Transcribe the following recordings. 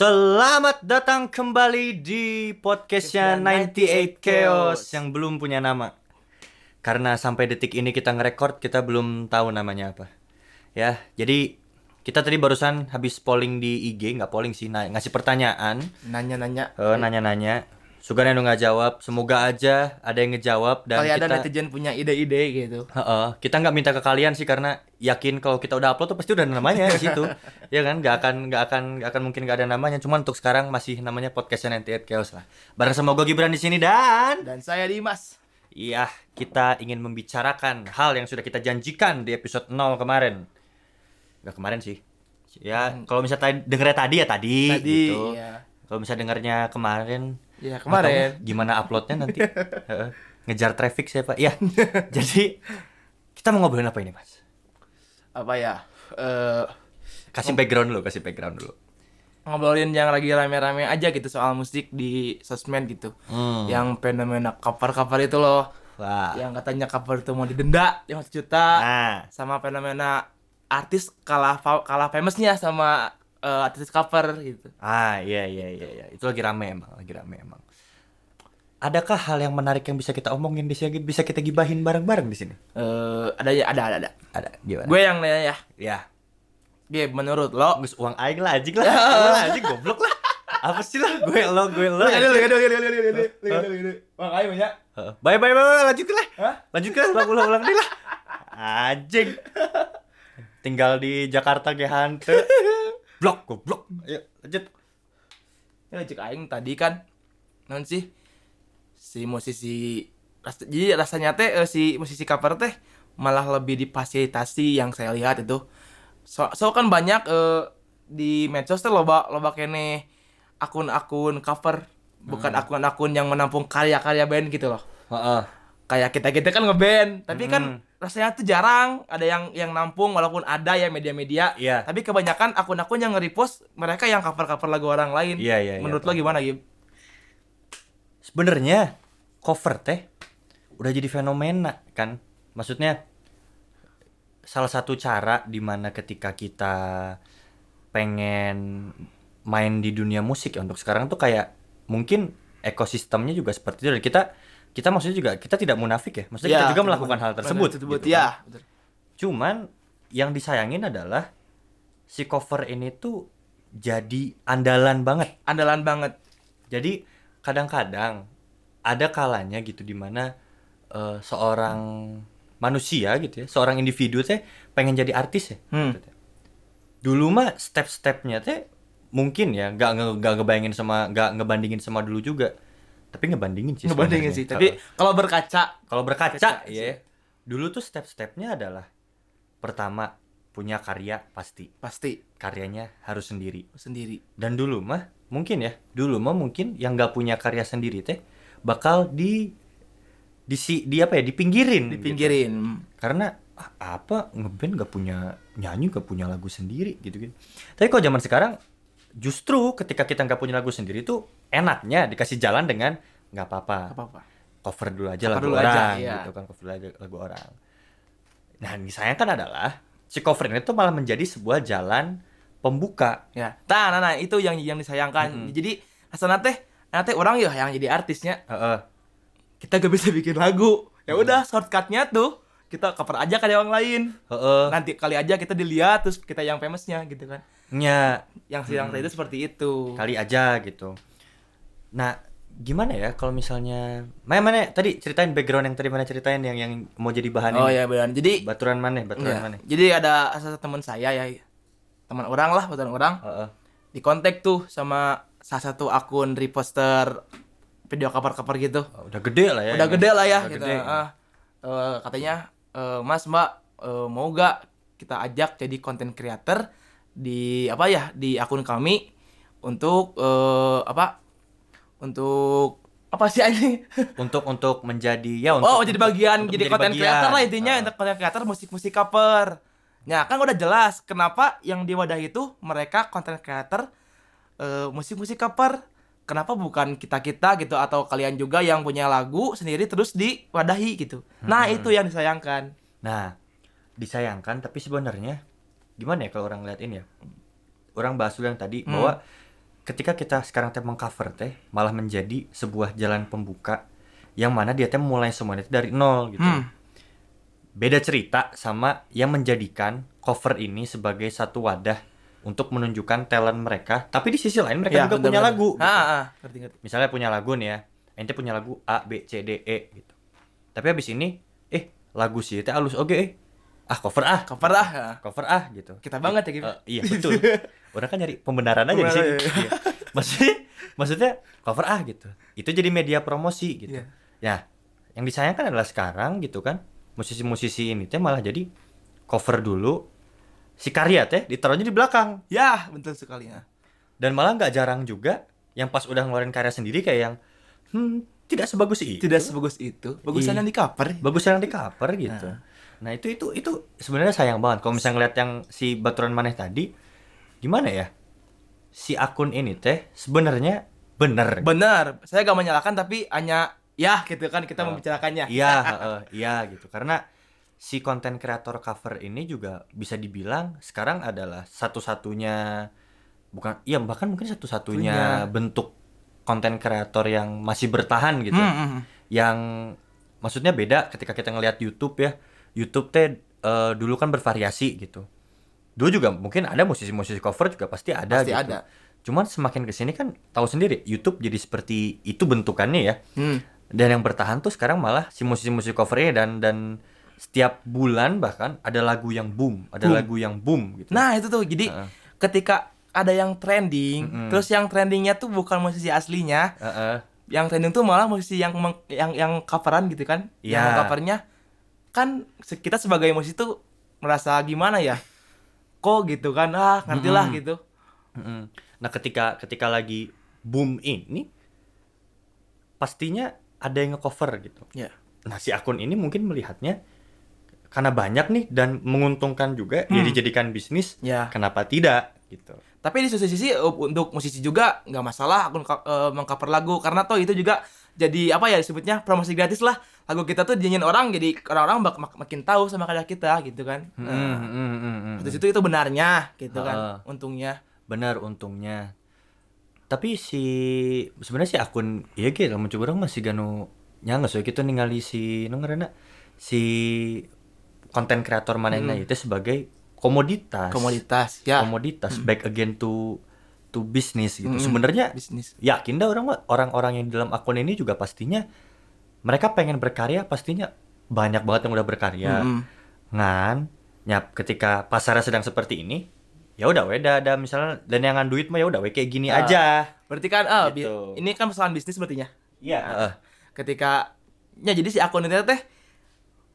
Selamat datang kembali di podcastnya 98 Chaos yang belum punya nama. Karena sampai detik ini kita ngerekord kita belum tahu namanya apa. Ya, jadi kita tadi barusan habis polling di IG, nggak polling sih, nah, ngasih pertanyaan, nanya-nanya eh, nanya-nanya. Sugan yang nggak jawab, semoga aja ada yang ngejawab dan kali ada kita netizen punya ide-ide gitu Heeh, kita nggak minta ke kalian sih karena yakin kalau kita udah upload tuh pasti udah ada namanya di situ. ya kan? Nggak akan nggak akan nggak akan mungkin nggak ada namanya. Cuman untuk sekarang masih namanya podcastnya 98 Chaos lah. Bareng sama gue Gibran di sini dan dan saya Dimas iya kita ingin membicarakan hal yang sudah kita janjikan di episode 0 kemarin. Nggak kemarin sih. Ya, kalau misalnya dengernya tadi ya tadi, tadi gitu. ya Kalau misalnya dengarnya kemarin ya Nggak kemarin. tahu gimana uploadnya nanti. Ngejar traffic saya pak. Ya jadi kita mau ngobrolin apa ini mas? Apa ya? Eh kasih background dulu kasih background dulu. Ngobrolin yang lagi rame-rame aja gitu soal musik di sosmed gitu. Hmm. yang fenomena cover-cover itu loh. Wah. Yang katanya cover itu mau didenda 5 juta. Nah. Sama fenomena artis kalah kalah famousnya sama eh, artis cover gitu. Ah iya iya iya iya. Itu lagi rame emang lagi rame emang. Adakah hal yang menarik yang bisa kita omongin di sini? Bisa kita gibahin bareng-bareng di sini? Eh ada ya ada ada ada. Ada gimana? Gue yang nanya ya. Ya. Gue menurut lo? Gus uang aing lah anjing lah. Lu lah anjing goblok lah. Apa sih lah gue lo gue lo. Makanya banyak. Heeh. bye bye bye bye, lanjutkan lah. Hah? lanjutkan ulang ulang ulang deh lah. Anjing. Tinggal di Jakarta ge hantu blok goblok ayo lanjut Ya cek aing tadi kan non sih si musisi ras- jadi rasanya teh eh, si musisi cover teh malah lebih difasilitasi yang saya lihat itu. So, so kan banyak eh, di medsos teh loba loba kene akun-akun cover bukan akun-akun yang menampung karya-karya band gitu loh. Heeh. Kayak kita-kita kan ngeband, tapi kan Hmm. Rasanya tuh jarang ada yang yang nampung walaupun ada ya media-media. Iya. Tapi kebanyakan akun-akun yang nge-repost mereka yang cover-cover lagu orang lain. Iya, iya, iya, Menurut paham. lo gimana, Gib? sebenarnya cover teh udah jadi fenomena kan maksudnya salah satu cara di mana ketika kita pengen main di dunia musik ya untuk sekarang tuh kayak mungkin ekosistemnya juga seperti itu dan kita kita maksudnya juga kita tidak munafik ya maksudnya kita juga melakukan hal tersebut Tersebut, gitu ya. kan. cuman yang disayangin adalah si cover ini tuh jadi andalan banget Andalan banget. jadi kadang-kadang ada kalanya gitu di mana eh, seorang manusia gitu ya, seorang individu teh pengen jadi artis ya. Hmm. gitu. Dulu mah step-stepnya teh mungkin ya nggak nggak ngebayangin sama nggak ngebandingin sama dulu juga. Tapi ngebandingin sih. Ngebandingin sih. Tapi kalau berkaca, kalau berkaca Kaca ya, dulu tuh step-stepnya adalah pertama punya karya pasti pasti karyanya harus sendiri sendiri. dan dulu mah mungkin ya dulu mah mungkin yang nggak punya karya sendiri teh bakal di di si di apa ya dipinggirin gitu. Dipinggirin. karena ah, apa ngeband nggak punya nyanyi nggak punya lagu sendiri gitu gitu tapi kok zaman sekarang justru ketika kita nggak punya lagu sendiri tuh enaknya dikasih jalan dengan nggak apa-apa Apa-apa. cover dulu aja Cover lagu dulu orang aja, iya. gitu kan cover dulu aja lagu orang nah yang disayangkan adalah si cover ini tuh malah menjadi sebuah jalan pembuka Ya. Nah, nah, nah, itu yang yang disayangkan. Mm-mm. Jadi asal teh nanti orang ya yang jadi artisnya Heeh. kita gak bisa bikin lagu. Ya udah shortcutnya tuh kita cover aja kayak orang lain. Heeh. Nanti kali aja kita dilihat terus kita yang famousnya gitu kan. nya Yang sidang tadi itu seperti itu. kali aja gitu. Nah, gimana ya kalau misalnya mana mana tadi ceritain background yang tadi mana ceritain yang yang mau jadi bahan Oh ya benar. Jadi Baturan mana? Baturan Iya. mana? Jadi ada salah satu teman saya ya, teman orang lah, teman orang, Heeh. di kontak tuh sama salah satu akun reposter video cover-cover gitu. Oh, udah gede lah ya. Udah gede lah ya, Udah gitu. gede. Ah, eh, katanya, eh, Mas Mbak eh, mau gak kita ajak jadi content creator di apa ya di akun kami untuk eh, apa? Untuk apa sih ini? Untuk untuk menjadi ya untuk oh, jadi bagian untuk jadi bagian. creator lah intinya untuk content creator musik-musik cover. Nah, kan udah jelas kenapa yang di wadah itu mereka content creator eh, musik-musik cover. Kenapa bukan kita-kita gitu atau kalian juga yang punya lagu sendiri terus diwadahi gitu. Nah, Hmm. itu yang disayangkan. Nah, disayangkan tapi sebenarnya gimana ya kalau orang lihat ini ya? Orang bahas dulu yang tadi Hmm. bahwa ketika kita sekarang teh mengcover teh malah menjadi sebuah jalan pembuka yang mana dia teh mulai semuanya dari nol gitu. Hmm. Beda cerita sama yang menjadikan cover ini sebagai satu wadah untuk menunjukkan talent mereka, tapi di sisi lain mereka Ya, juga bener, punya bener. lagu. gitu. Ah, ah, ngerti ngerti. Misalnya punya lagu nih ya, ente punya lagu A, B, C, D, E gitu. Tapi habis ini, eh lagu sih teh halus oke eh. Ah cover ah, Cover ah. cover ah gitu. Kita banget ya gitu. Eh, iya betul. Orang kan nyari pembenaran aja di sini. iya. Maksudnya, maksudnya cover ah gitu. Itu jadi media promosi gitu. Iya. Ya, yang disayangkan adalah sekarang gitu kan, musisi-musisi ini teh malah jadi cover dulu, si karya teh ditaruhnya di belakang. Ya, betul sekali ya. Dan malah nggak jarang juga yang pas udah ngeluarin karya sendiri kayak yang hmm, tidak sebagus itu. Tidak sebagus itu. Bagusan Iya. yang di cover. bagus yang di cover gitu. Nah, itu itu itu sebenarnya sayang banget kalau misalnya ngeliat yang si Baturan Maneh tadi gimana ya? Si akun ini teh sebenarnya bener. Benar. Saya gak menyalahkan tapi hanya ya gitu kan kita Oh. membicarakannya. Iya, iya gitu. Karena si konten kreator cover ini juga bisa dibilang sekarang adalah satu-satunya bukan iya bahkan mungkin satu-satunya Punya. bentuk konten kreator yang masih bertahan gitu. Hmm, hmm, hmm. yang maksudnya beda ketika kita ngelihat YouTube ya. YouTube teh eh, dulu kan bervariasi gitu. Dulu juga mungkin ada musisi-musisi cover juga pasti ada Pasti gitu. ada. Cuman semakin ke sini kan tahu sendiri YouTube jadi seperti itu bentukannya ya. Hmm. Dan yang bertahan tuh sekarang malah si musisi-musisi covernya dan dan setiap bulan bahkan ada lagu yang boom, ada Boom. lagu yang boom gitu. Nah, itu tuh. Jadi Heeh. ketika ada yang trending, Mm-mm. terus yang trendingnya tuh bukan musisi aslinya, Heeh. yang trending tuh malah musisi yang meng- yang yang coveran gitu kan. Iya. Yang covernya kan kita sebagai musisi tuh merasa gimana ya? Kok gitu kan? Ah, ngertilah Mm-mm. gitu. Mm-mm. Nah, ketika ketika lagi boom ini pastinya ada yang ngecover gitu. Ya. Nah, si akun ini mungkin melihatnya karena banyak nih dan menguntungkan juga Hmm. dijadikan bisnis, Ya. kenapa tidak gitu. Tapi di sisi sisi uh, untuk musisi juga nggak masalah akun uh, mengcover lagu karena toh itu juga jadi apa ya disebutnya promosi gratis lah lagu kita tuh dinyanyiin orang jadi orang-orang mak- makin tahu sama karya kita gitu kan. Hmm, Nah, hmm, hmm, hmm, hmm. Situ itu benarnya gitu Heeh. kan untungnya. Benar untungnya. Tapi si sebenarnya si akun iya gitu mencoba orang masih ganu nyangga so kita ningali si nu ngaranna si konten kreator manehna Hmm. itu sebagai komoditas. Komoditas ya Komoditas back again to to business gitu. Mm-mm. Sebenarnya bisnis. yakin dah orang orang-orang yang di dalam akun ini juga pastinya mereka pengen berkarya pastinya banyak banget yang udah berkarya Mm-mm. ngan nyap ketika pasarnya sedang seperti ini ya udah weda ada misalnya dan yang duit mah ya udah kayak gini Ah. aja Berarti kan ah bi- Gitu. ini kan persoalan bisnis berarti ya. iya Ketika ya jadi si akun itu teh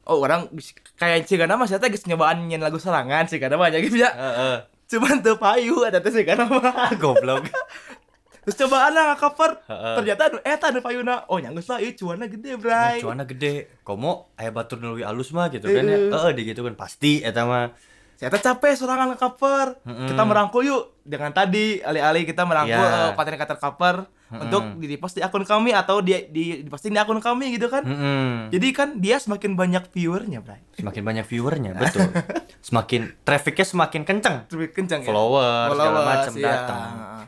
Oh orang kayak si Gana mas teh geus nyobaan nyanyi lagu serangan si Gana mah gitu ya. Heeh. Cuman teu payu ada teh si Gana mah. goblok Terus cobaan lah cover. Ternyata anu eta anu payuna. Oh nyanggeus lah ieu cuanna gede, Bray. cuana gede komo aya batur nulwi alus mah gitu kan ya Heeh. heeh di gitu kan pasti eta mah Saya capek sorangan nge-cover. Mm-mm. Kita merangkul yuk dengan tadi alih-alih kita merangkul Iya. eh, konten-konten cover untuk di post di akun kami atau di di diposting di akun kami gitu kan. Mm-mm. Jadi kan dia semakin banyak viewernya, Bray. semakin banyak viewernya betul semakin trafficnya semakin kenceng Lebih kencang ya. follower segala Followers, macam iya. datang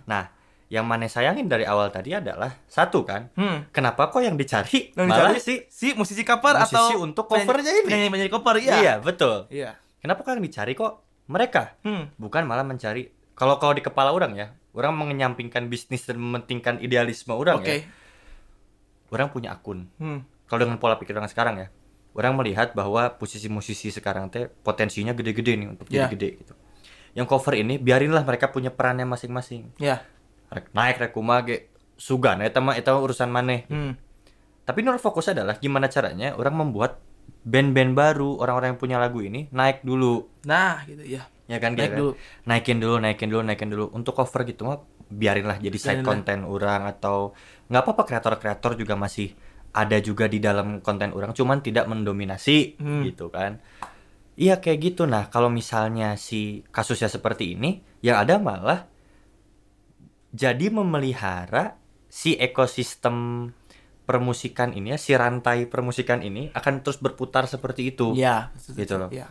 nah yang mana sayangin dari awal tadi adalah satu kan Hmm. kenapa kok yang dicari Yang malah dicari si si musisi cover musisi atau untuk covernya ini. Penyanyi, penyanyi cover iya. iya betul Iya. kenapa kok yang dicari kok mereka Hmm. bukan malah mencari kalau kalau di kepala orang ya orang mengenyampingkan bisnis dan mementingkan idealisme orang Oke. ya orang punya akun Hmm. kalau dengan pola pikir orang sekarang ya orang melihat bahwa posisi musisi sekarang teh potensinya gede-gede nih untuk jadi Ya. gede gitu yang cover ini biarinlah mereka punya perannya masing-masing Ya. Rek naik rek kumaha ge sugan eta mah eta urusan maneh Hmm. tapi nur fokus adalah gimana caranya orang membuat band-band baru orang-orang yang punya lagu ini naik dulu Nah, gitu ya. ya kan Naik gitu kan? dulu. naikin dulu naikin dulu naikin dulu untuk cover gitu mah biarinlah jadi side konten orang atau nggak apa-apa kreator-kreator juga masih ada juga di dalam konten orang cuman tidak mendominasi Hmm. gitu kan iya kayak gitu nah kalau misalnya si kasusnya seperti ini yang ada malah jadi memelihara si ekosistem permusikan ini ya si rantai permusikan ini akan terus berputar seperti itu Iya, Gitu loh. Iya.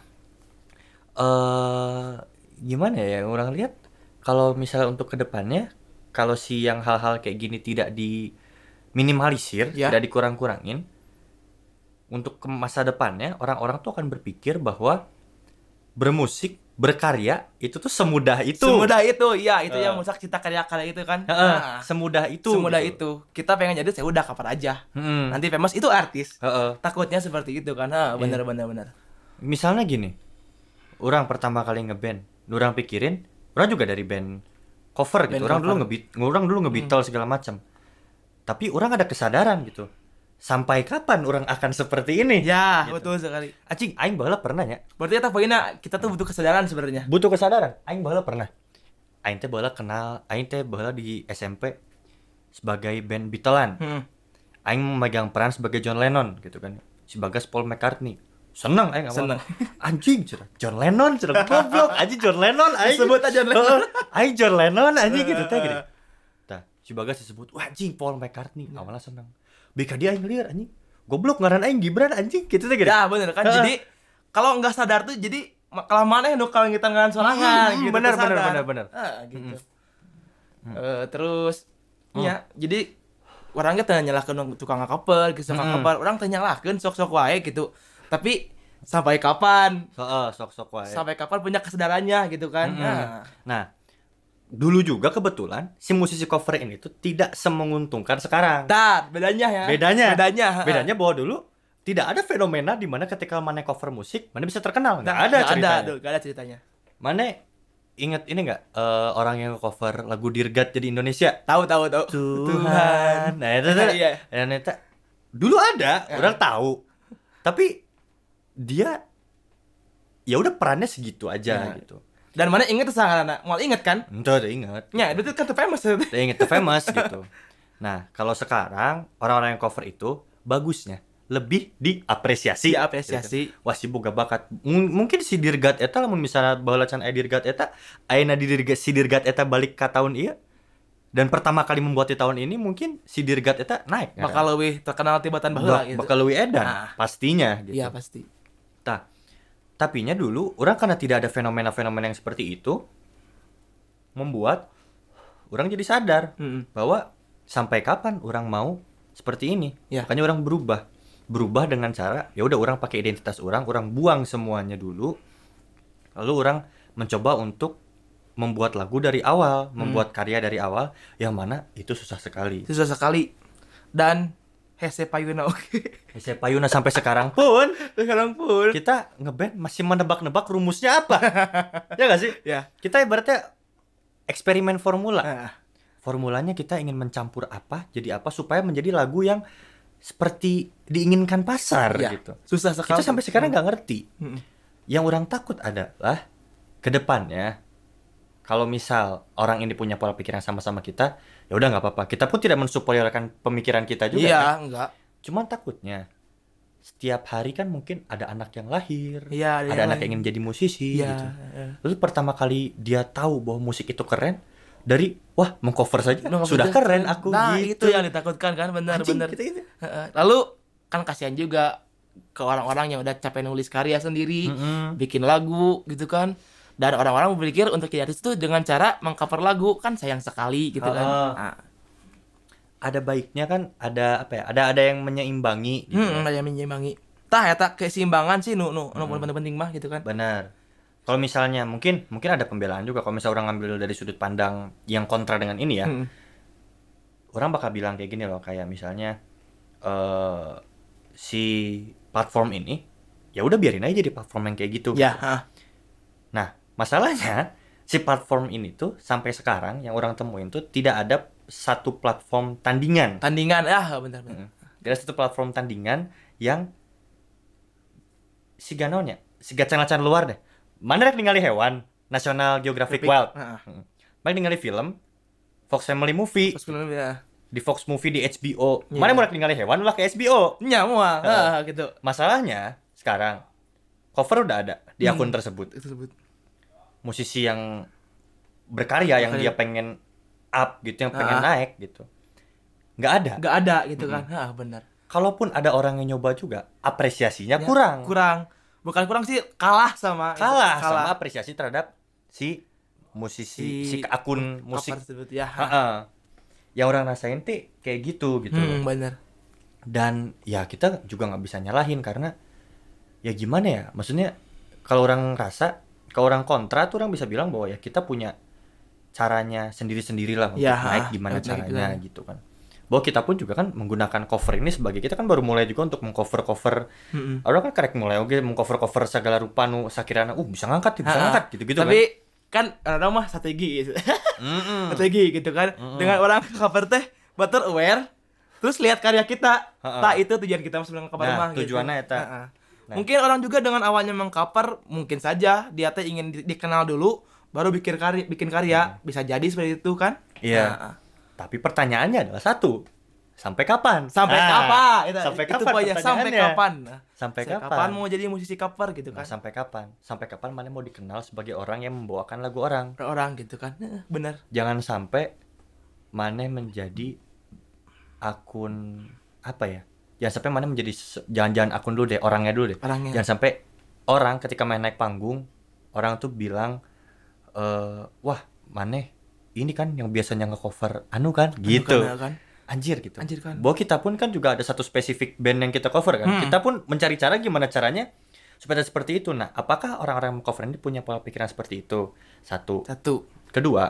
eh gimana ya orang lihat kalau misalnya untuk ke depannya kalau si yang hal-hal kayak gini tidak diminimalisir, Ya. tidak dikurang-kurangin, untuk ke masa depannya orang-orang tuh akan berpikir bahwa bermusik, berkarya itu tuh semudah itu. Semudah itu, iya itu Eh. yang musak cita karya-karya itu kan. Nah, semudah itu. semudah gitu. itu. Kita pengen jadi saya udah kapan aja. Mm-mm. Nanti famous itu artis. Heeh. Takutnya seperti itu kan. Ha, bener bener bener. Misalnya gini, orang pertama kali ngeband, orang pikirin, orang juga dari band cover gitu. Band orang dulu cover. ngebeat, orang dulu ngebeatle segala macam. Tapi orang ada kesadaran gitu. Sampai kapan orang akan seperti ini? Ya, Gitu. betul sekali. Anjing, aing baheula pernah ya. Berarti kita poinnya kita tuh butuh kesadaran sebenarnya. Butuh kesadaran. Aing baheula pernah. Aing teh baheula kenal, aing teh baheula di SMP sebagai band Beatlean. Hmm. Aing memegang peran sebagai John Lennon gitu kan. Si Bagas Paul McCartney. Seneng aing Seneng. Anjing, cerah. John Lennon, cerah. Goblok, anjing John Lennon aing. Disebut aja John Lennon. Aing John Lennon anjing gitu teh gini. Tah, si Bagas disebut, wah anjing Paul McCartney. Awalnya seneng. BK dia aing liar anjing. Goblok ngaran aing Gibran anjing gitu teh. Ya, bener kan. Jadi kalau nggak sadar tuh jadi kelamaan ya kalau kita ngan sorangan Hmm, gitu. bener, bener, bener, bener. Ah, gitu. Eh, terus ya, jadi orangnya tanya nyalahkan tukang cover, gitu tukang cover. Orang tanya nyalahkan sok-sok wae gitu. Tapi sampai kapan? Heeh, sok-sok wae. Sampai kapan punya kesadarannya gitu kan? Nah, Nah, dulu juga kebetulan si musisi cover ini tuh tidak semenguntungkan sekarang. Tar, bedanya ya. Bedanya. Bedanya. Bedanya bahwa dulu tidak ada fenomena di mana ketika mana cover musik, mana bisa terkenal. Nggak Nah, ada nggak ceritanya. ada, nggak ada ceritanya. Mana ingat ini nggak eh, orang yang cover lagu Dirgat jadi Indonesia? Tahu, tahu, tahu. Tuhan. Nah, itu tuh. Iya. Dan itu dulu ada, Ya. orang tahu. Tapi dia ya udah perannya segitu aja Ya. gitu. Dan mana inget sangat anak, mau inget kan? Itu udah ingat. Ya, itu kan tuh famous. Dia inget the famous gitu. Nah, kalau sekarang orang-orang yang cover itu bagusnya lebih diapresiasi. Diapresiasi. Gitu. Wah, si boga bakat. M- mungkin si Dirgat eta lamun misalnya baheula can aya Dirgat eta, ayeuna di Dirgat si Dirgat eta balik ka tahun ieu. Dan pertama kali membuat di tahun ini mungkin si Dirgat eta naik. Bakal kan? lebih terkenal tibatan baheula gitu. bakal leuwih edan Nah. pastinya gitu. Iya, pasti. Tah, tapinya dulu orang karena tidak ada fenomena-fenomena yang seperti itu membuat orang jadi sadar Mm-mm. bahwa sampai kapan orang mau seperti ini. Ya. Makanya orang berubah. Berubah dengan cara ya udah orang pakai identitas orang, orang buang semuanya dulu. Lalu orang mencoba untuk membuat lagu dari awal, membuat karya dari awal yang mana itu susah sekali. Susah sekali. Dan Hese Payuna oke. Saya Payuna sampai sekarang pun Sekarang pun. kita ngeband masih menebak-nebak rumusnya apa. ya gak sih? Ya. Kita ibaratnya eksperimen formula. Nah, Formulanya kita ingin mencampur apa jadi apa supaya menjadi lagu yang seperti diinginkan pasar ya. gitu. Susah sekali. Kita sampai sekarang nggak ngerti. Mm-mm. Yang orang takut adalah ke depannya kalau misal orang ini punya pola pikir yang sama-sama kita, ya udah nggak apa-apa. Kita pun tidak mensupport pemikiran kita juga. Iya, kan? enggak. Cuman takutnya setiap hari kan mungkin ada anak yang lahir, Iya, ada anak yang ingin jadi musisi Iya. gitu. eh. Lalu pertama kali dia tahu bahwa musik itu keren dari wah mengcover saja Nah, sudah keren aku Nah, gitu. itu yang ditakutkan kan, benar Anjing, benar. kita ini. Heeh. Lalu kan kasihan juga ke orang-orang yang udah capek nulis karya sendiri, Mm-mm. bikin lagu gitu kan. Dan orang-orang berpikir untuk jadi artis itu dengan cara mengcover lagu kan sayang sekali gitu kan. Heeh. Nah, Ada baiknya kan ada apa ya? Ada ada yang menyeimbangi gitu. hmm, ada yang menyimbangi. Tah eta keseimbangan sih nu nu nu Hmm. penting-penting mah gitu kan. Benar. Kalau misalnya mungkin mungkin ada pembelaan juga kalau misalnya orang ngambil dari sudut pandang yang kontra dengan ini ya. Hmm. Orang bakal bilang kayak gini loh kayak misalnya eh si platform ini ya udah biarin aja jadi platform yang kayak gitu. Ya, ah. Nah, masalahnya si platform ini tuh sampai sekarang yang orang temuin tuh tidak ada satu platform tandingan. tandingan ah bentar bentar. Tidak ada satu platform tandingan yang si ganonya, si gacan-gacan luar deh. Mana rek ningali hewan? National Geographic Epic. Wild. Ah. Mana ningali film? Fox Family Movie Terus film ya. di Fox Movie di HBO. Iya. Mana mau rek ningali hewan ulah ke HBO. Mua, Heeh. ah, gitu. Masalahnya sekarang cover udah ada di Hmm. akun tersebut. Musisi yang berkarya yang dia pengen up gitu yang pengen Ah. naik gitu nggak ada Nggak ada gitu kan. Ah, benar. kalaupun ada orang yang nyoba juga apresiasinya Ya, kurang Kurang. Bukan kurang sih, kalah sama kalah, kalah. sama apresiasi terhadap si musisi si, Si akun musik tersebut ya. Heeh. yang orang rasain teh kayak gitu gitu Hmm, bener. dan ya kita juga nggak bisa nyalahin karena ya gimana ya maksudnya kalau orang rasa kalau orang kontra tuh orang bisa bilang bahwa ya kita punya caranya sendiri-sendiri lah untuk Ya, naik gimana naik caranya gimana. gitu kan bahwa kita pun juga kan menggunakan cover ini sebagai kita kan baru mulai juga untuk mengcover cover Mm-mm. orang kan karek mulai oke mengcover cover segala rupa nu sakirana uh bisa ngangkat bisa Ha-ha. ngangkat gitu gitu Tapi kan orang mah strategi gitu. kan Mm-mm. strategi gitu kan. Dengan orang ke cover teh better aware terus lihat karya kita. Nah, itu tujuan kita sebelum cover Nah, mah gitu. tujuannya eta. Ha-ha. Nah. Mungkin orang juga dengan awalnya mengcover mungkin saja dia teh ingin di- dikenal dulu baru bikin karya bikin karya. Bisa jadi seperti itu kan? Iya. Nah, tapi pertanyaannya adalah satu sampai kapan? Sampai Ah, kapan? Itu- sampai itu kapan sampai kapan? Nah, sampai sampai kapan? mau jadi musisi cover gitu Nah, kan sampai kapan? Sampai kapan mana mau dikenal sebagai orang yang membawakan lagu orang? orang gitu kan? Nah, bener Jangan sampai mana menjadi akun apa ya? Jangan sampai mana menjadi jangan-jangan akun dulu deh, orangnya dulu deh. orangnya Jangan sampai orang ketika main naik panggung, orang tuh bilang eh wah, mana ini kan yang biasanya nge-cover anu kan gitu. Bukan, kan Anjir gitu. Anjir kan. Bahwa kita pun kan juga ada satu spesifik band yang kita cover kan. Hmm. Kita pun mencari cara gimana caranya supaya seperti itu. Nah, apakah orang-orang cover ini punya pola pikiran seperti itu? Satu. satu Kedua,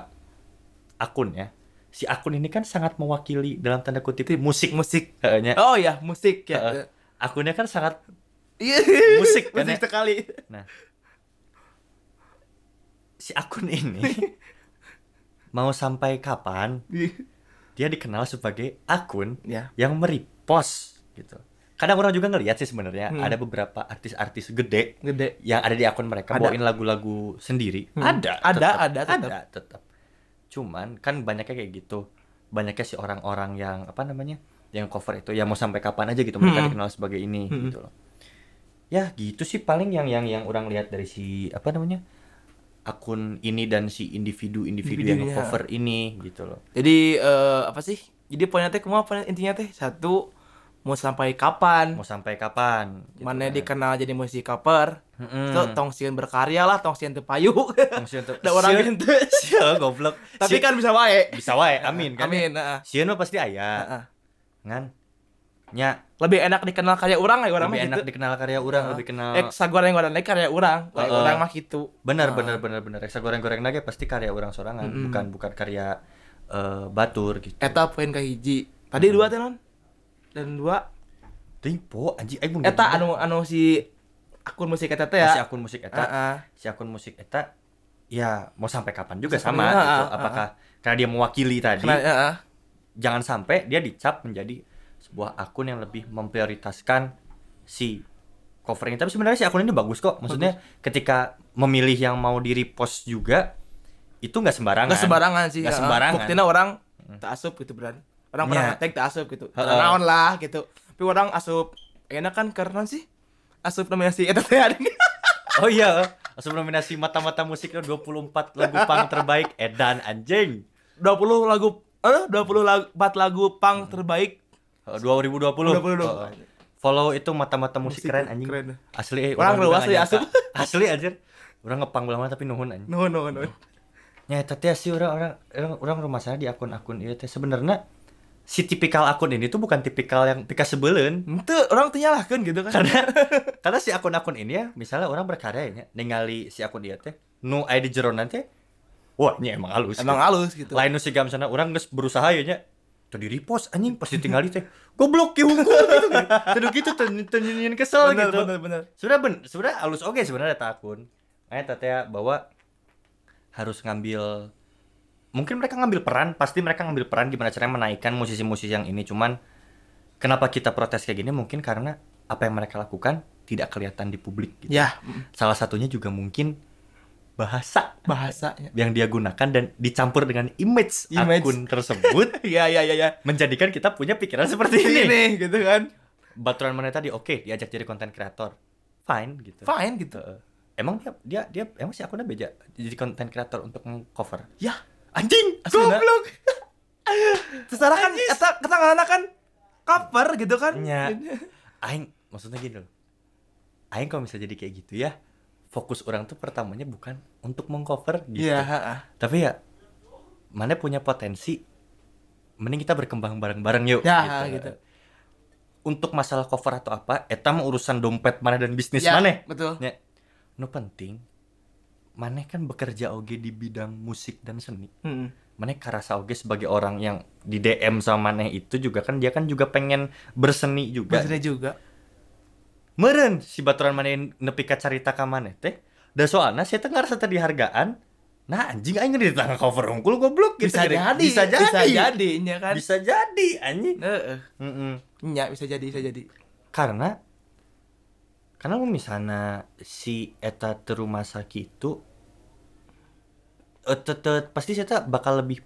akun ya. Si akun ini kan sangat mewakili dalam tanda kutip musik musik kayaknya. oh ya musik ya Heeh. Akunnya kan sangat Iya. Musik kan musik ya? sekali Nah, si akun ini mau sampai kapan dia dikenal sebagai akun ya yang merepost gitu. Kadang orang juga ngelihat sih sebenarnya Hmm. ada beberapa artis-artis gede gede yang ada di akun mereka Ada. bawain lagu-lagu sendiri. Hmm. Ada, Ada, tetap. ada, tetap. ada, tetap. Cuman kan banyaknya kayak gitu. Banyaknya si orang-orang yang apa namanya? yang cover itu ya mau sampai kapan aja gitu mereka Hmm. dikenal sebagai ini Hmm. gitu loh. Ya gitu sih paling yang yang yang orang lihat dari si apa namanya? akun ini dan si individu-individu yang Individunya. cover ini gitu loh. jadi eh, apa sih jadi poinnya teh kumah poin intinya teh satu mau sampai kapan Mau sampai kapan? gitu mana kan. dikenal jadi musisi cover Mm-mm. so tong sieun berkarya lah tong sieun teu payu Fungsi untuk ada orang Sieun- gitu Sieun, goblok. tapi Sieun- kan bisa wae bisa wae, amin kan. amin heeh. Sieun mah pasti aya. Heeh. Ngan. Nya, lebih enak dikenal karya orang ya orang lebih mah enak gitu dikenal karya orang, lebih kenal. eh sagoreng orang lain karya orang kayak Heeh. orang mah gitu benar Heeh. benar benar benar. Reksa goreng-goreng lagi pasti karya orang sorangan, Mm-mm. bukan bukan karya eh, batur gitu. eta poin ka hiji tadi dua teh non dan dua Tempo anjing aing eta anu anu si akun musik eta teh Oh, si ya akun musik eta, Heeh. si akun musik eta ya mau sampai kapan juga Sampai- sama Heeh, gitu. heeh. Apakah karena dia mewakili tadi, Karena, heeh. jangan sampai dia dicap menjadi sebuah akun yang lebih memprioritaskan si cover ini. Tapi sebenarnya si akun ini bagus kok. Maksudnya ketika memilih yang mau di repost juga itu nggak sembarangan. nggak sembarangan sih Nggak heeh. sembarangan. buktinya orang tak asup gitu beran orang pernah Nya. ngetek tak asup gitu Heeh. naon lah gitu tapi orang asup enak kan karena sih asup nominasi eta teh ada Oh iya, langsung nominasi mata-mata musiknya 24 lagu pang terbaik edan anjing. 20 lagu eh 20 lagu 4 lagu pang Hmm. terbaik Eh, 2020. 2020. Oh, Follow itu mata-mata musik, Musik keren anjing. keren. Asli eh, Orang nggak ya, nyangka. Asli anjir. Orang ngepang lama tapi nuhun anjing. no no no Ya, tapi sih orang orang orang orang rumah saya di akun-akun itu teh sebenarnya si tipikal akun ini tuh bukan tipikal yang pika sebelen. itu orang teh nyalahkeun gitu kan Karena karena si akun-akun ini ya, misalnya orang berkarya ya, ningali si akun dia teh nu aya di jero nanti wah ini emang halus. emang halus gitu lain nu siga misalnya orang geus berusaha ya nya tuh di repost anjing pas ditinggali teh goblok ki hukum gitu kan. Tuh gitu tuh nyinyir kesel bener gitu. bener bener Sebenarnya ben, sebenarnya halus oke sebenarnya ta akun. Makanya teh bahwa harus ngambil mungkin mereka ngambil peran, pasti mereka ngambil peran gimana caranya menaikkan musisi-musisi yang ini cuman kenapa kita protes kayak gini mungkin karena apa yang mereka lakukan tidak kelihatan di publik gitu. ya Salah satunya juga mungkin bahasa bahasanya yang dia gunakan dan dicampur dengan image, Image. akun tersebut iya iya iya ya menjadikan kita punya pikiran seperti ini. ini gitu kan Baturan mana tadi oke diajak jadi konten kreator. Fine gitu. fine gitu. Emang dia dia dia emang si akunnya beja jadi konten kreator untuk cover. ya Anjing, goblok. secara kan eta ketanggalan kan cover gitu kan Nya. Aing maksudnya gini loh. Aing kalau bisa jadi kayak gitu ya, fokus orang tuh pertamanya bukan untuk mengcover gitu. Iya, heeh. Tapi ya mana punya potensi mending kita berkembang bareng-bareng yuk Ya, gitu. Untuk masalah cover atau apa, eta mah urusan dompet mana dan bisnis Ya, mana. betul. Ya. Nu penting maneh kan bekerja oge di bidang musik dan seni. Heeh. Maneh karasa oge sebagai orang yang di DM sama maneh itu juga kan dia kan juga pengen berseni juga. Maksudnya juga. Meren si baturan maneh nepi ka carita ka maneh teh. Da soalna saya teh ngarasa dihargaan. Nah anjing aing di tengah cover unggul goblok gitu. Bisa jadi, Bisa jadi. bisa jadi, nya kan. Bisa jadi anjing. Heeh. Mm-mm. Nya bisa jadi, bisa jadi. Karena karena misalnya si eta teu rumah sakit itu eh, tetep pasti saya bakal lebih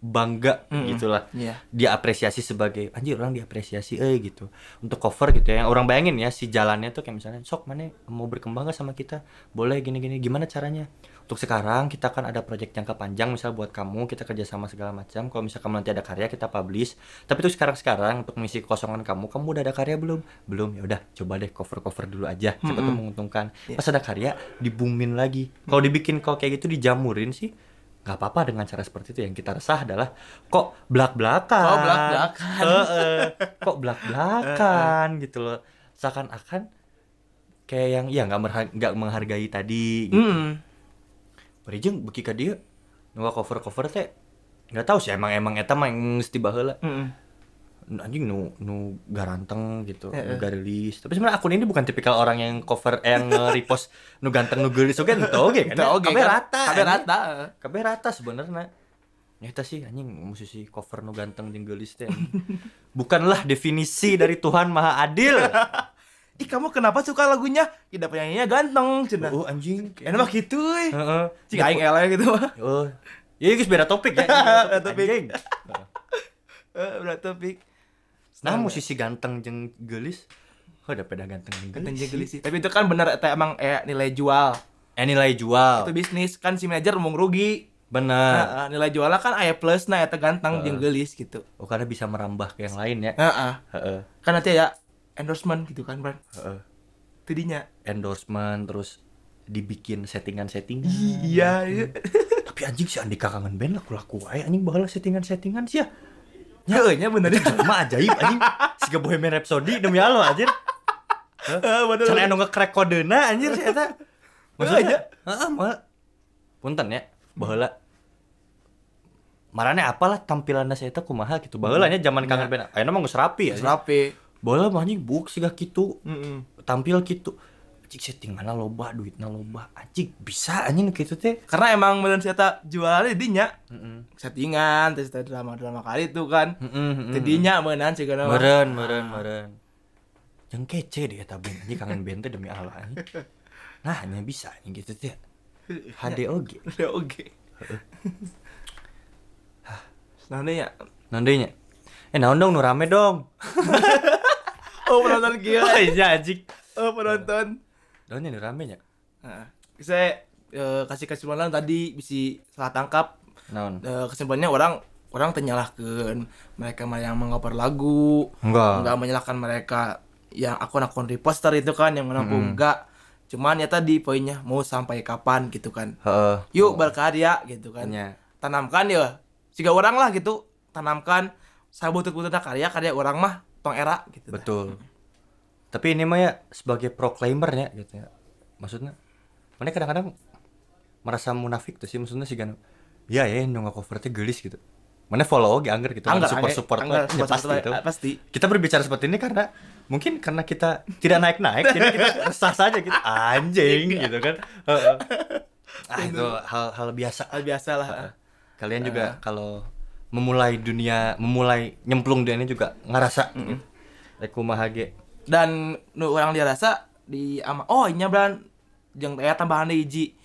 bangga Mm-mm. gitulah. Iya. dia apresiasi sebagai anjir orang diapresiasi eh gitu. Untuk cover gitu ya. Orang bayangin ya si jalannya tuh kayak misalnya sok mana mau berkembang gak sama kita? Boleh gini gini gimana caranya untuk sekarang kita kan ada project jangka panjang misal buat kamu kita kerjasama segala macam. Kalau misal kamu nanti ada karya kita publish. Tapi tuh sekarang sekarang untuk mengisi kekosongan kamu kamu udah ada karya belum? Belum. Ya udah coba deh cover cover dulu aja. Siapa tuh Mm-mm. menguntungkan? Iya. pas ada karya dibumin lagi. Kalau dibikin kalau kayak gitu dijamurin sih nggak apa-apa dengan cara seperti itu. Yang kita resah adalah kok belak belakan Kok belak-belakan. kok belak belakan gitu loh. Seakan-akan kayak yang ya nggak nggak menghargai tadi gitu. Heeh. Parijeng beki ka dia. Nu cover cover teh nggak tahu sih emang emang eta mah yang mesti baheula. Heeh. anjing nu nu garanteng gitu Heeh. nu garilis tapi sebenarnya akun ini bukan tipikal orang yang cover eh, yang nge-repost nu ganteng nu geulis oge ente oge kan? Oge kabeh kan. rata Kabeh rata. kabeh rata sebenarnya. Nyata sih anjing musisi cover nu ganteng jeung geulis teh bukanlah definisi dari Tuhan Maha Adil Ih, kamu kenapa suka lagunya? Tidak penyanyinya ganteng, cenah. oh anjing Enak mah gitu, euy. heeh Cik aing eleh gitu mah. oh ya guys beda topik ya Beda topik. Anjing. Eh, berat topik. nah musisi ganteng jeung geulis oh udah beda ganteng jeung Ganteng geulis jeung geulis sih. Tapi itu kan bener eta emang eh nilai jual. eh nilai jual Itu bisnis kan si manajer mau rugi. bener Heeh, nilai jualnya kan aya plus nah eta ganteng jeung geulis gitu. Oh karena bisa merambah ke yang lain ya. Heeh. Heeh. Kan nanti ya endorsement gitu kan, Bran. Heeh. Tidinya. Endorsement terus dibikin settingan-settingan. Iya, iya. Tapi anjing si Andika kangen band laku laku aja anjing bahala settingan-settingan sih ya. Heeh, nya bener. Mah ajaib anjing. Siga Bohemian Rhapsody demi Allah anjir. Heeh, bener. Can anu nge-crack kodena anjir si eta. Maksudnya Heeh, heeh mah. Punten ya baheula. Marane apalah tampilanna si eta kumaha gitu. Baheula nya zaman kangen band. Ayeuna mah geus rapi ya. rapi. Mah anjing buk siga kitu. Heeh. tampil gitu anjing setting mana loba duitnya loba anjing bisa anjing gitu teh Karena emang bener si eta jualannya dinya Heeh. settingan terus ada drama-drama kali itu kan. Heeh. Tidinya meunan sih kana. meren meren meren yang kece deh eta band anjing kangen band teh demi Allah anjing nah hanya bisa anjing gitu teh HDOG Udah oke. Nah, ini ya. nandenya eh naon dong nu rame dong Oh, penonton gila. iya anjing. Oh, penonton. naonnya nu rame nya. Nah, saya eh, kasih kesimpulan tadi bisa salah tangkap. Eh, kesimpulannya orang orang menyalahkan mereka yang mengoper lagu. Enggak. Nggak menyalahkan mereka. Yang akun-akun reposter itu kan yang menampung. Enggak. Cuman ya tadi poinnya mau sampai kapan gitu kan. Yuk berkarya gitu kan. Nya. tanamkan ya jika orang lah gitu. Tanamkan saya butuh butuh karya karya orang mah tong era gitu betul. Tapi ini mah ya sebagai proclaimer ya gitu ya. Maksudnya mana kadang-kadang merasa munafik tuh sih maksudnya sih kan ya ya yang cover teh gelis gitu. Mana follow oke angger gitu Anggar, support support anggar, ya, support- pasti support- itu pasti. Kita berbicara seperti ini karena mungkin karena kita tidak naik naik jadi kita resah saja gitu. Anjing gitu kan. Heeh. ah itu hal hal biasa. Hal biasa lah. Kalian juga kalau memulai dunia memulai nyemplung dunia ini juga ngerasa gitu. Rek kumaha ge. dan nu orang dirasa di ama oh inya bran jeung aya tambahan deui hiji.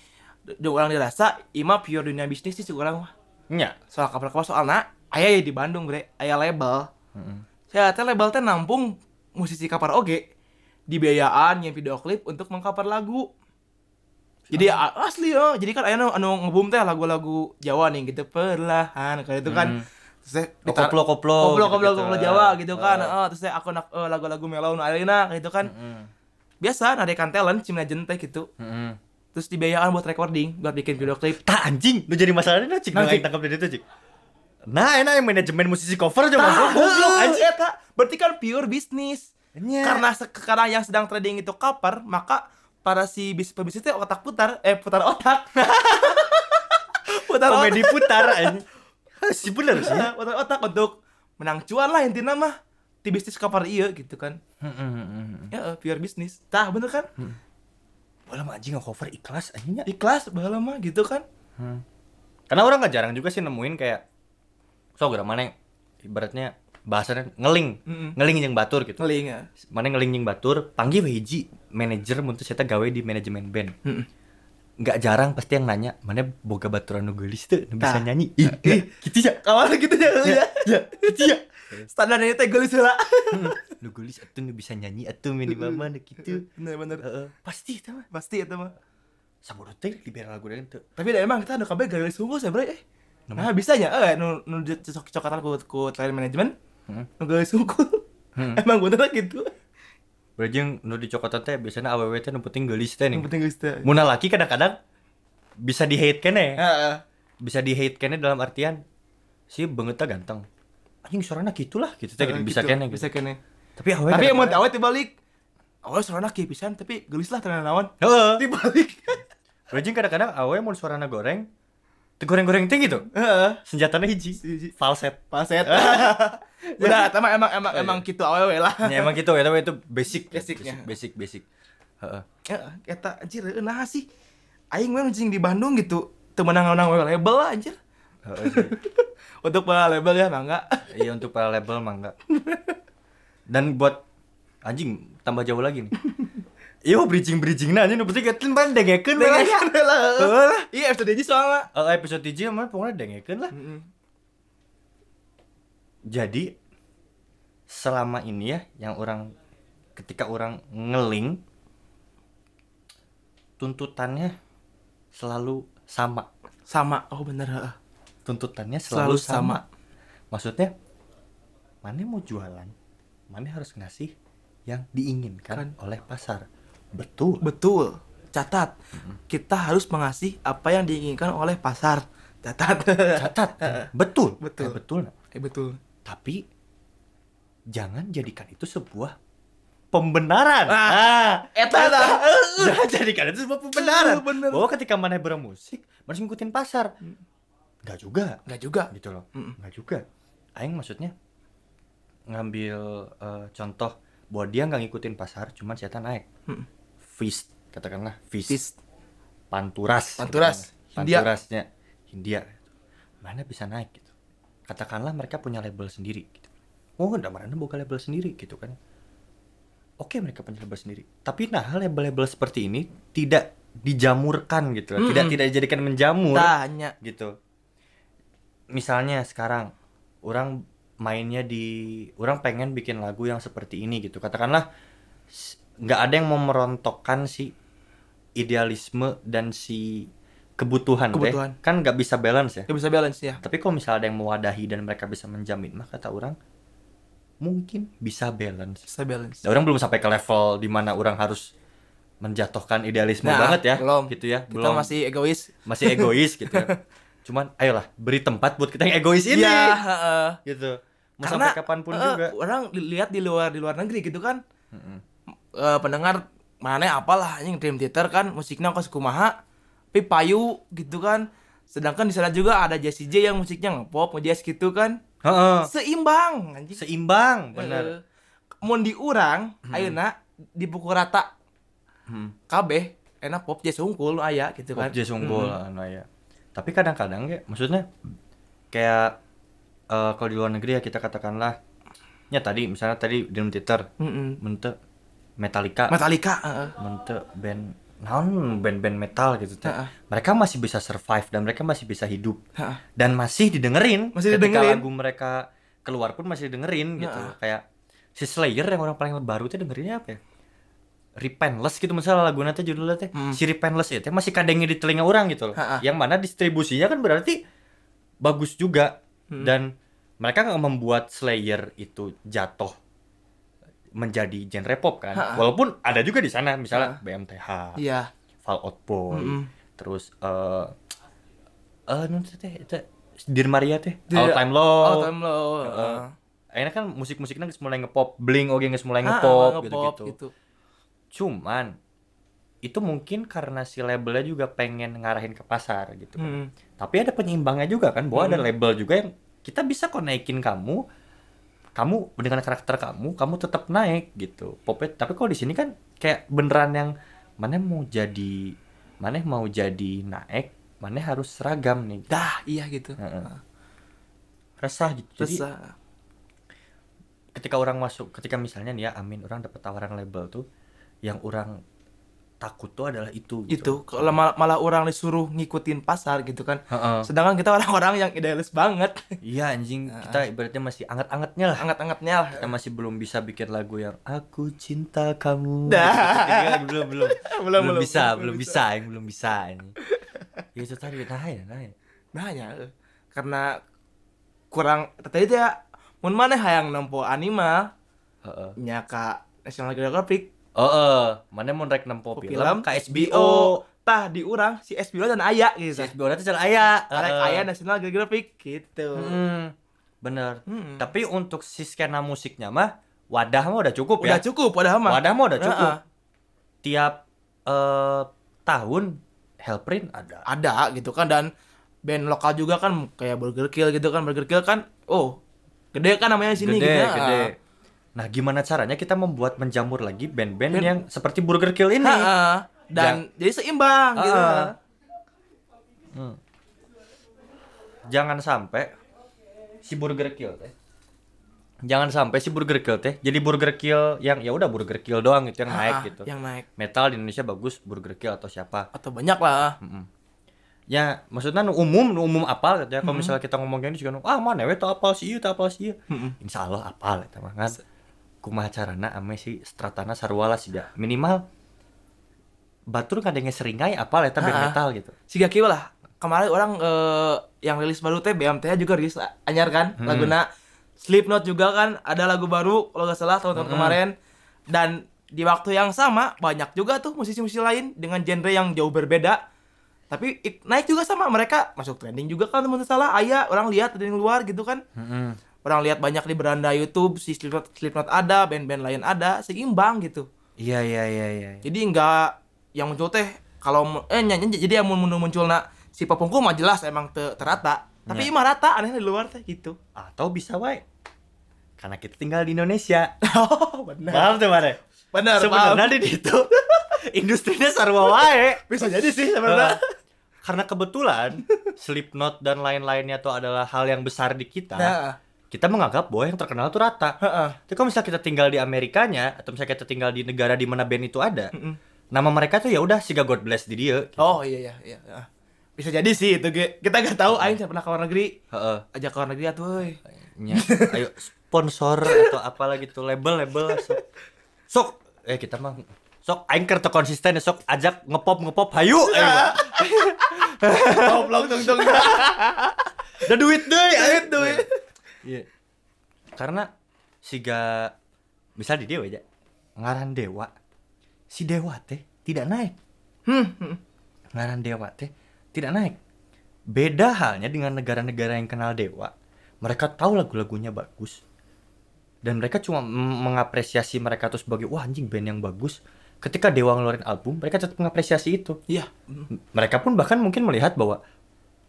Jeung orang dirasa ima pure dunia bisnis sih orang mah. Nya. Soal kapal-kapal soalna aya ya di Bandung bre. Aya label. Heeh. saya teh label teh nampung musisi kapar oge. Dibiayaan yang video klip untuk mengcover lagu jadi asli ya jadi kan aya nu anu ngebum teh lagu-lagu Jawa nih gitu perlahan kayak itu kan Hmm. terus Oh, dita- koplo-koplo koplo koplo gitu-gitu. koplo Jawa gitu kan Heeh. Heeh, terus teh aku nak eh, lagu-lagu mellow nu ayeuna gitu kan Heeh. biasa nadekan talent cimna teh gitu Heeh. terus dibayarkan buat recording buat bikin video klip Tak anjing, lu jadi masalahnya nah, cik, Nah, tangkap dari itu cik. Nah, enak yang manajemen musisi cover coba Tah, goblok anjing. eh, Kak. berarti kan pure bisnis Nya. karena sekarang yang sedang trading itu cover maka para si bis pebisnis itu otak putar eh putar otak. Putar komedi putar anjing. Hah, Si bener sih. otak putar otak untuk menang cuan lah intinya mah. Di bisnis cover iya gitu kan. Ya eh, pure bisnis. Tah bener kan? Bola mah anjing cover ikhlas anjingnya. ikhlas bahala mah gitu kan. Karena orang nggak jarang juga sih nemuin kayak so gara mana yang ibaratnya bahasanya ngeling, Mm-mm. ngeling yang batur gitu. ngeling ya. Mana ngeling yang batur, panggil hiji manajer teu eta gawe di manajemen band. Mm-mm. Nggak jarang pasti yang nanya, mana boga baturan nu geulis teu nu bisa Tah. nyanyi. Ih, ih, gitu ya. awal gitu ya ya Ya, gitu ya. standarnya teh gelis lah nu geulis atuh nu bisa nyanyi atuh minimal mah nu kitu. bener bener Heeh, pasti eta mah. pasti itu mah Sabodo teh liberal lagu teu. tapi da emang kita ada kabeh garis sungguh sebenernya eh nah bisa nya eh nu nu di- cocok cocokan ku ku talent manajemen Hmm. nu garis sungguh Hmm. emang bener gitu Yang nu dicokotan teh biasanya awewe teh nu penting geulis teh nih. penting geus teh Mun laki kadang-kadang bisa di hate kene. heeh Bisa di hate kene dalam artian si banget ganteng. Anjing suaranya gitulah gitu teh gitu. bisa kene gitu. bisa kene Tapi awewe tapi mau kadang-kadang- awet dibalik awalnya suarana kieu pisan tapi gelis lah tenan naon Heeh. dibalik Berarti kadang-kadang awewe mun suarana goreng goreng-goreng teh gitu. heeh Senjatanya hiji, Hiji. falset. paset udah emang emang emang emang gitu awewe lah Ya emang gitu ya, tapi itu basic, Basicnya. basic, basic. Heeh. ya eta anjir nah sih aing mah anjing di Bandung gitu teu menang-menang label lah anjir Heeh sih. untuk para label ya mangga Iya untuk para label mah enggak. Dan buat anjing tambah jauh lagi nih. Iya bridging bridging nah ini berarti kita kan dengekeun. Dengekeun lah. Iya episode ini soalnya Eh, episode 3 mah pokoknya dengekeun lah. Jadi selama ini ya yang orang ketika orang ngeling tuntutannya selalu sama. sama oh bener heeh. Tuntutannya selalu, Selalu sama. sama. Maksudnya mana mau jualan, mana harus ngasih yang diinginkan oleh pasar. Betul. betul catat kita harus mengasih apa yang diinginkan oleh pasar catat Catat. betul. Betul. Eh, betul. eh betul Tapi jangan jadikan itu sebuah pembenaran. Ah, Ah, eta jangan jadikan itu sebuah pembenaran. Bener. Bahwa ketika mana bermusik, harus ngikutin pasar. Enggak juga, nggak juga gitu loh. Mm. Enggak juga. Aing maksudnya ngambil eh, contoh bahwa dia nggak ngikutin pasar, cuman saya naik. Mm. Feast, katakanlah feast. Tis. Panturas. Panturas. Hindia. Panturasnya Hindia. Mana bisa naik gitu. Katakanlah mereka punya label sendiri gitu. Oh, udah mana buka label sendiri gitu kan. Oke, mereka punya label sendiri. Tapi nah, label-label seperti ini tidak dijamurkan gitu. loh. Tidak tidak dijadikan menjamur tanya gitu. Misalnya sekarang orang mainnya di orang pengen bikin lagu yang seperti ini gitu. Katakanlah nggak ada yang mau merontokkan si idealisme dan si kebutuhan, teh. Kebutuhan. kan nggak bisa balance ya. nggak bisa balance ya Tapi kalau misalnya ada yang mewadahi dan mereka bisa menjamin, mah kata orang mungkin bisa balance. bisa balance Nah, orang belum sampai ke level di mana orang harus menjatuhkan idealisme Nah, banget ya, belum. gitu ya. kita masih egois masih egois gitu ya. Cuman ayolah beri tempat buat kita yang egois ini. Iya, heeh. Gitu. Mau karena sampai kapan pun eh, juga. orang li- lihat di luar di luar negeri gitu kan. Eh, pendengar mana apalah anjing Dream Theater kan musiknya kok kumaha tapi payu gitu kan sedangkan di sana juga ada Jessie J yang musiknya ngepop ngejazz gitu kan Heeh. seimbang anjing Seimbang, bener. Heeh. mun diurang ayeuna dipukul rata Hmm. kabeh enak pop jazz unggul aya gitu kan Pop jazz unggul anu ya. Tapi kadang-kadang ya, maksudnya kayak eh, kalau di luar negeri ya kita katakanlah ya tadi misalnya tadi Dream Theater Heeh. mente Metallica Metallica heeh. mente band naon band-band metal gitu teh. Heeh. Mereka masih bisa survive dan mereka masih bisa hidup. Heeh. dan masih didengerin Masih ketika didengerin. lagu mereka keluar pun masih didengerin gitu kayak si Slayer yang orang paling baru tuh dengerinnya apa ya Repentless gitu misalnya lagu nanti judulnya teh Hmm. si Repentless itu masih kadangnya di telinga orang gitu loh yang mana distribusinya kan berarti bagus juga Hmm. dan mereka nggak membuat Slayer itu jatuh menjadi genre pop kan Ha-ha. walaupun ada juga di sana misalnya BMTH iya Fall Out Boy Mm-mm. terus eh eh non teh Dear Maria teh All Time Low All time low. Heeh. Akhirnya kan musik-musiknya geus mulai ngepop, Blink oge geus mulai ngepop gitu-gitu. gitu. Cuman itu mungkin karena si labelnya juga pengen ngarahin ke pasar gitu kan. Hmm. Tapi ada penyeimbangnya juga kan, bahwa ada label juga yang kita bisa kok naikin kamu, kamu dengan karakter kamu, kamu tetap naik gitu. Popet, tapi kalau di sini kan kayak beneran yang mana mau jadi, mana mau jadi naik, mana harus seragam nih. Dah, iya gitu. Heeh. Resah gitu. Jadi Resah. ketika orang masuk, ketika misalnya nih ya, Amin orang dapat tawaran label tuh, yang orang takut tuh adalah itu. gitu. Itu kalau mal- malah orang disuruh ngikutin pasar gitu kan. Heeh. Sedangkan kita orang-orang yang idealis banget. Iya anjing, kita ibaratnya masih anget-angetnya lah. Anget-angetnya lah. kita masih belum bisa bikin lagu yang aku cinta kamu Dah. Gitu-gitu. belum belum Belum, belum, bisa belum belum bisa yang belum bisa ini ya itu tadi nah ya nah ya Nah ya, karena kurang tadi ya mun mana hayang nempo anima Heeh. nya ka National Geographic oh eh mana mau rek nempo film, film ka HBO tah di urang si SBO dan aya gitu. si HBO jalan aya Karek Heeh. aya National Geographic gitu. Hmm, bener Hmm. tapi untuk si skena musiknya mah wadah mah udah cukup Udah ya cukup padahal mah. wadah mah udah cukup Heeh. tiap eh, tahun Hellprint ada Ada gitu kan dan band lokal juga kan kayak Burger Kill gitu kan Burger Kill kan oh gede kan namanya di sini gede, gitu. gede. Nah, gimana caranya kita membuat menjamur lagi band-band Band- yang seperti Burger Kill ini? Heeh. dan jadi seimbang gitu. Heeh. Hmm. Jangan sampai si Burger Kill teh. Jangan sampai si Burger Kill teh jadi Burger Kill yang ya udah Burger Kill doang gitu yang naik Ah, gitu. Yang naik Metal di Indonesia bagus Burger Kill atau siapa? atau banyak lah. Mm-mm. Ya, maksudnya nu umum, nu umum apal gitu ya. Hmm. Kalau misalnya kita ngomong gini juga nu, ah mana we teu apal si ieu, teu apal si ieu. Mm-mm. Insya Allah apal kan. Kumaha carana ame si stratana sarua lah sih minimal batur kadenge seringai eta band Ah. metal gitu. Siga kieu lah. Kemarin orang eh, yang rilis baru teh BMTH juga rilis anyar kan Hmm. laguna Slipknot juga kan ada lagu baru kalau nggak salah tahun-tahun Hmm. kemarin dan di waktu yang sama banyak juga tuh musisi-musisi lain dengan genre yang jauh berbeda tapi ik- naik juga sama mereka masuk trending juga kan teman salah ayah orang lihat dari luar gitu kan Heeh. Orang lihat banyak di beranda YouTube si Slipknot, Slipknot ada band-band lain ada seimbang gitu Iya iya iya iya. jadi enggak yang muncul teh kalau eh nyanyi jadi yang muncul muncul nak si popungku mah jelas emang te, terata tapi Ya. mah rata aneh di luar teh gitu Atau bisa wae. Karena kita tinggal di Indonesia. oh benar Paham tuh mana? benar Sebenarnya di itu industrinya sarua wae. bisa jadi sih sebenarnya Karena kebetulan Slipknot dan lain-lainnya tuh adalah hal yang besar di kita. nah Kita menganggap bahwa yang terkenal tuh rata. heeh. Tapi kalau misalnya kita tinggal di Amerikanya atau misalnya kita tinggal di negara di mana band itu ada, Mm-mm. nama mereka tuh ya udah siga God bless di dia. gitu. oh iya iya iya iya. bisa jadi sih itu kita gak tahu aing pernah ke luar negeri Heeh. ajak ke luar negeri atuh. Nya, ayo sponsor atau apalah gitu label label sok. Sok eh kita mah sok aing teu konsisten ya, sok ajak ngepop ngepop hayu. ayo. goblok tung tung Da duit deui Duit, duit. Iya. Karena siga misal di dewa aja ngaran dewa si dewa teh tidak naik hmm, hmm. ngaran dewa teh tidak naik. Beda halnya dengan negara-negara yang kenal dewa. Mereka tahu lagu-lagunya bagus. Dan mereka cuma mengapresiasi mereka tuh sebagai wah anjing band yang bagus. Ketika Dewa ngeluarin album, mereka tetap mengapresiasi itu. iya. Mereka pun bahkan mungkin melihat bahwa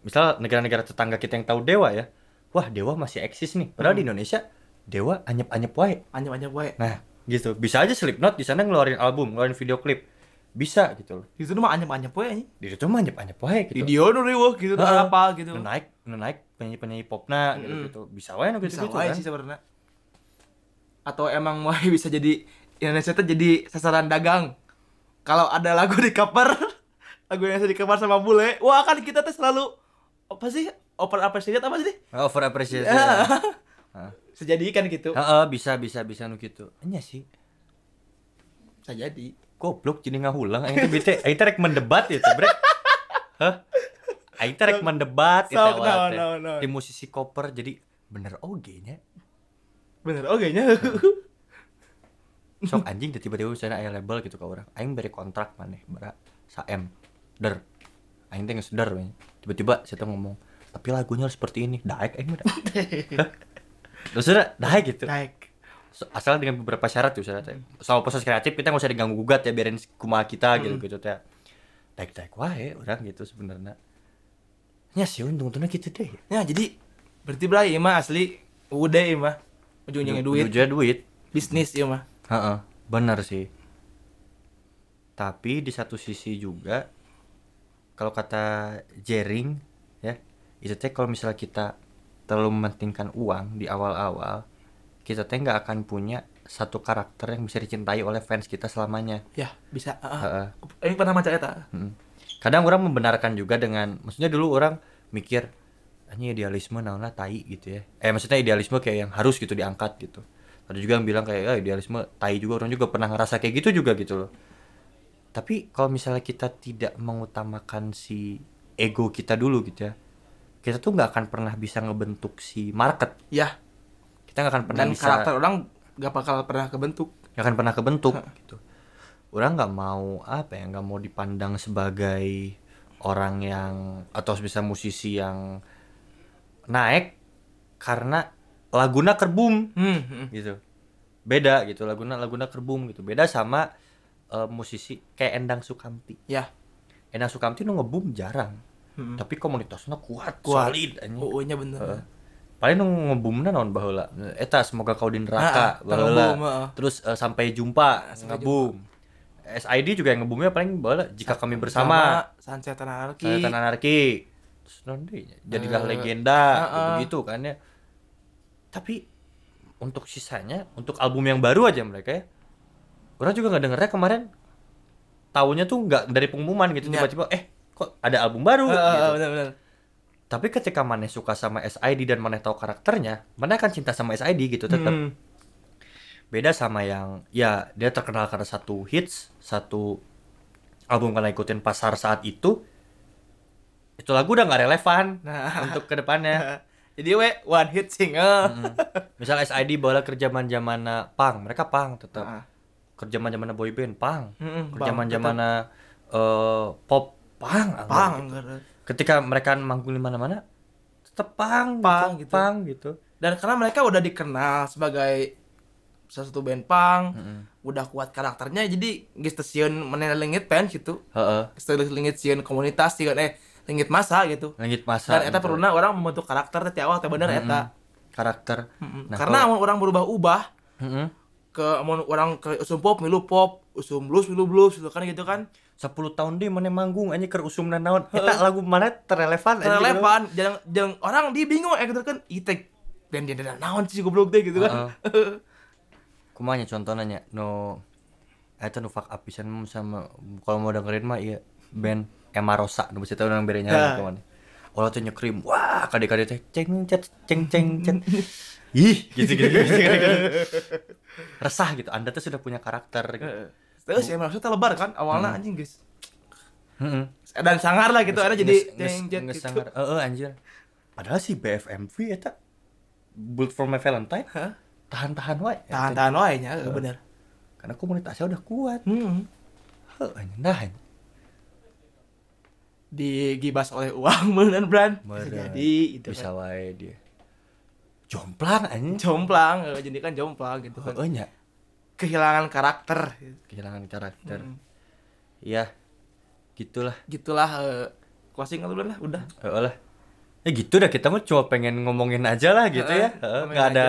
misal negara-negara tetangga kita yang tahu Dewa ya. Wah, Dewa masih eksis nih. Padahal di Indonesia Dewa anyep-anyep wae. anjir wae Nah, gitu. Bisa aja Slipknot di sana ngeluarin album, ngeluarin video klip. Bisa gitu loh. itu mah anyep anyep wae anjing Di situ mah anyep-anyep wae gitu. video nu riweuh gitu Heeh. apa gitu naik naik penyanyi penyanyi popna gitu Mm-mm. gitu bisa wae nu gitu bisa gitu wae kan sih sebenarnya atau emang mau bisa jadi Indonesia tuh jadi sasaran dagang kalau ada lagu di cover lagu yang di cover sama bule wah kan kita tuh selalu apa sih over appreciated apa sih? Over appreciation Ya. Heeh. bisa jadi kan gitu. Heeh, bisa bisa bisa nu gitu. Enya sih. Bisa jadi goblok jadi ngahulang aing teh bete aing teh rek mendebat itu bre hah? Aing teh rek mendebat itu awal no, no, no. di musisi koper jadi bener oge nya. Bener oke nya. Sok anjing tiba-tiba misalnya aya label gitu ke orang aing beri kontrak maneh bra saem der. Aing teh geus der tiba-tiba saya tuh ngomong tapi lagunya harus seperti ini. Daek terus udah daek gitu? So- asal dengan beberapa syarat tuh syaratnya sama proses kreatif kita nggak usah diganggu gugat ya biarin kumaha kita gitu gitu teh daek daek wae orang gitu sebenarnya. Ya sih untung untungnya gitu deh. Ya jadi berarti bray ieu mah asli udah ieu mah. Ujung-ujungnya duit. Ujungnya duit. Bisnis ieu mah. Heeh, benar sih. Tapi di satu sisi juga kalau kata Jering ya, itu teh kalau misalnya kita terlalu mementingkan uang di awal-awal, kita teh nggak akan punya satu karakter yang bisa dicintai oleh fans kita selamanya. ya bisa heeh. Heeh. Aing pernah maca eta Mm. Kadang orang membenarkan juga dengan maksudnya dulu orang mikir hanya idealisme naonlah tai gitu ya. Eh maksudnya idealisme kayak yang harus gitu diangkat gitu. Ada juga yang bilang kayak ya idealisme tai juga orang juga pernah ngerasa kayak gitu juga gitu loh. Tapi kalau misalnya kita tidak mengutamakan si ego kita dulu gitu ya. Kita tuh nggak akan pernah bisa ngebentuk si market. ya. Kita nggak akan pernah dan bisa karakter orang gak bakal pernah kebentuk. Nggak akan pernah kebentuk gitu. Orang nggak mau apa ya nggak mau dipandang sebagai orang yang atau bisa musisi yang naik karena laguna kerbum hmm, hmm. gitu. Beda gitu. Laguna laguna kerbum gitu. Beda sama eh, musisi kayak Endang Sukamti. Ya. Endang Sukamti nu ngebum jarang Hmm. tapi komunitasnya kuat, Kuat. solid anjing. UU nya bener Heeh. paling ngebumna naon baheula eta semoga kau di neraka Ah, ah, baheula ngebum, heeh. terus eh, sampai jumpa sampai ngebum SID juga yang ngebumnya paling baheula jika kami bersama Sunset Anarki terus naon deui nya, jadilah Eh, legenda heeh. begitu kan ya tapi untuk sisanya untuk album yang baru aja mereka ya orang juga nggak dengernya kemarin tahunya tuh nggak dari pengumuman gitu Ya. tiba-tiba eh kok ada album baru Heeh, gitu. bener-bener Tapi ketika Maneh suka sama SID dan Maneh tahu karakternya, Maneh akan cinta sama SID gitu tetap. Hmm. Beda sama yang ya dia terkenal karena satu hits, satu album karena ikutin pasar saat itu. Itu lagu udah nggak relevan Nah. untuk ke depannya. jadi we one hit single Mm. Misal SID bola kerja zaman pang, mereka pang tetap. Heeh. Kerja zaman boyband pang. Mm-mm, Kerja Pang, zaman eh pop pang. pang gitu. gitu. Ketika mereka manggung di mana-mana tetap pang, Pang, gitu, gitu. pang gitu. dan karena mereka udah dikenal sebagai salah satu band punk Mm-mm. udah kuat karakternya jadi geus teu sieun meneh lengit fans gitu Heeh. teu lengit sieun komunitas sieun eh lengit masa gitu Langit masa. dan eta gitu. perlunya orang membentuk karakter teh ti awal teh bener Mm-mm. eta karakter. Nah, karena kalau- orang berubah-ubah Heeh. ke amun orang ke usum pop milu pop usum blues milu blues gitu kan gitu kan 10 tahun deh mana manggung anjing keur usumna naon. Eta lagu mana terrelevan anjing, relevan jangan jangan orang di bingung eh gitu kan itek band dia naon sih goblok teh gitu kan. Kumanya contohnya nya no eta nu fuck up pisan sama kalau mau dengerin mah iya band Emma Rosa nu bisa tahu nang berenya Nah. ke mana. Orang tuh nyekrim, wah kade-kade teh ceng cet ceng ceng cet. Ih, gitu gitu gitu. gitu, gitu. Resah gitu. Anda tuh sudah punya karakter. Gitu. Terus ya maksudnya lebar kan awalnya anjing guys Heeh. dan sangar lah gitu ada jadi nges- gitu. sangar. Heeh anjir. Padahal si BFMV eta Build for my Valentine Hah? tahan-tahan wae. tahan-tahan wae nya eh, bener Karena komunitasnya udah kuat. hmm. Heuh anjing dah. digibas oleh uang bener brand Meureun. jadi itu bisa kan. wae dia. Jomplang anjing. jomplang eh, jadi kan jomplang gitu kan Heeh nya. Kehilangan karakter Kehilangan karakter. Hmm. Iya. Gitulah. gitulah eh, closing dulu lah udah Heeh lah. Ya gitu dah kita mah cuma pengen ngomongin aja lah gitu ya. Heeh, Heeh, ngomongin nggak ada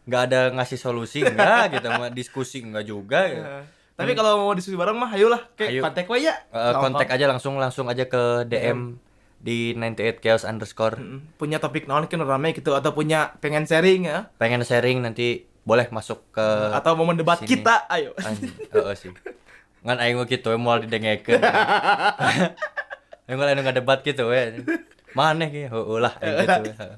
nggak ada ngasih solusi enggak gitu mah diskusi enggak juga ya. Eh, tapi kalau mau diskusi bareng mah ayolah kayak Ayo. kontak wae ya Eh, kontak aja langsung langsung aja ke DM di 98 chaos underscore punya topik naon kan rame gitu atau punya pengen sharing ya pengen sharing nanti boleh masuk ke atau mau mendebat Eh, sini. kita ayo anjing heeh sih ngan aing mah kitu moal didengekeun aing mah anu debat gitu we maneh ge heueuh lah aing gitu heeh.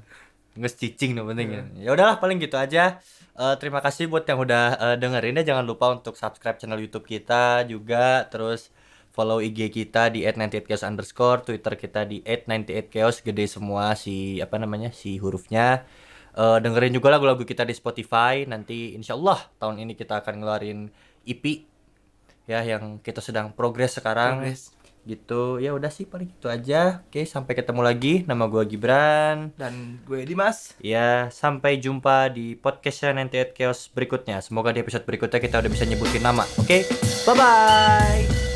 Nges cicing no penting ya. Ya udahlah paling gitu aja. Eh, terima kasih buat yang udah eh, dengerin ya jangan lupa untuk subscribe channel YouTube kita juga terus follow IG kita di @98chaos underscore Twitter kita di @98chaos gede semua si apa namanya si hurufnya Eh, dengerin juga lagu-lagu kita di Spotify. Nanti insya Allah tahun ini kita akan ngeluarin EP ya yang kita sedang progres sekarang. Progres. gitu. Ya udah sih paling itu aja. Oke sampai ketemu lagi. Nama gua Gibran. Dan gue Dimas. ya sampai jumpa di podcast 98 Chaos berikutnya. Semoga di episode berikutnya kita udah bisa nyebutin nama. Oke? Bye bye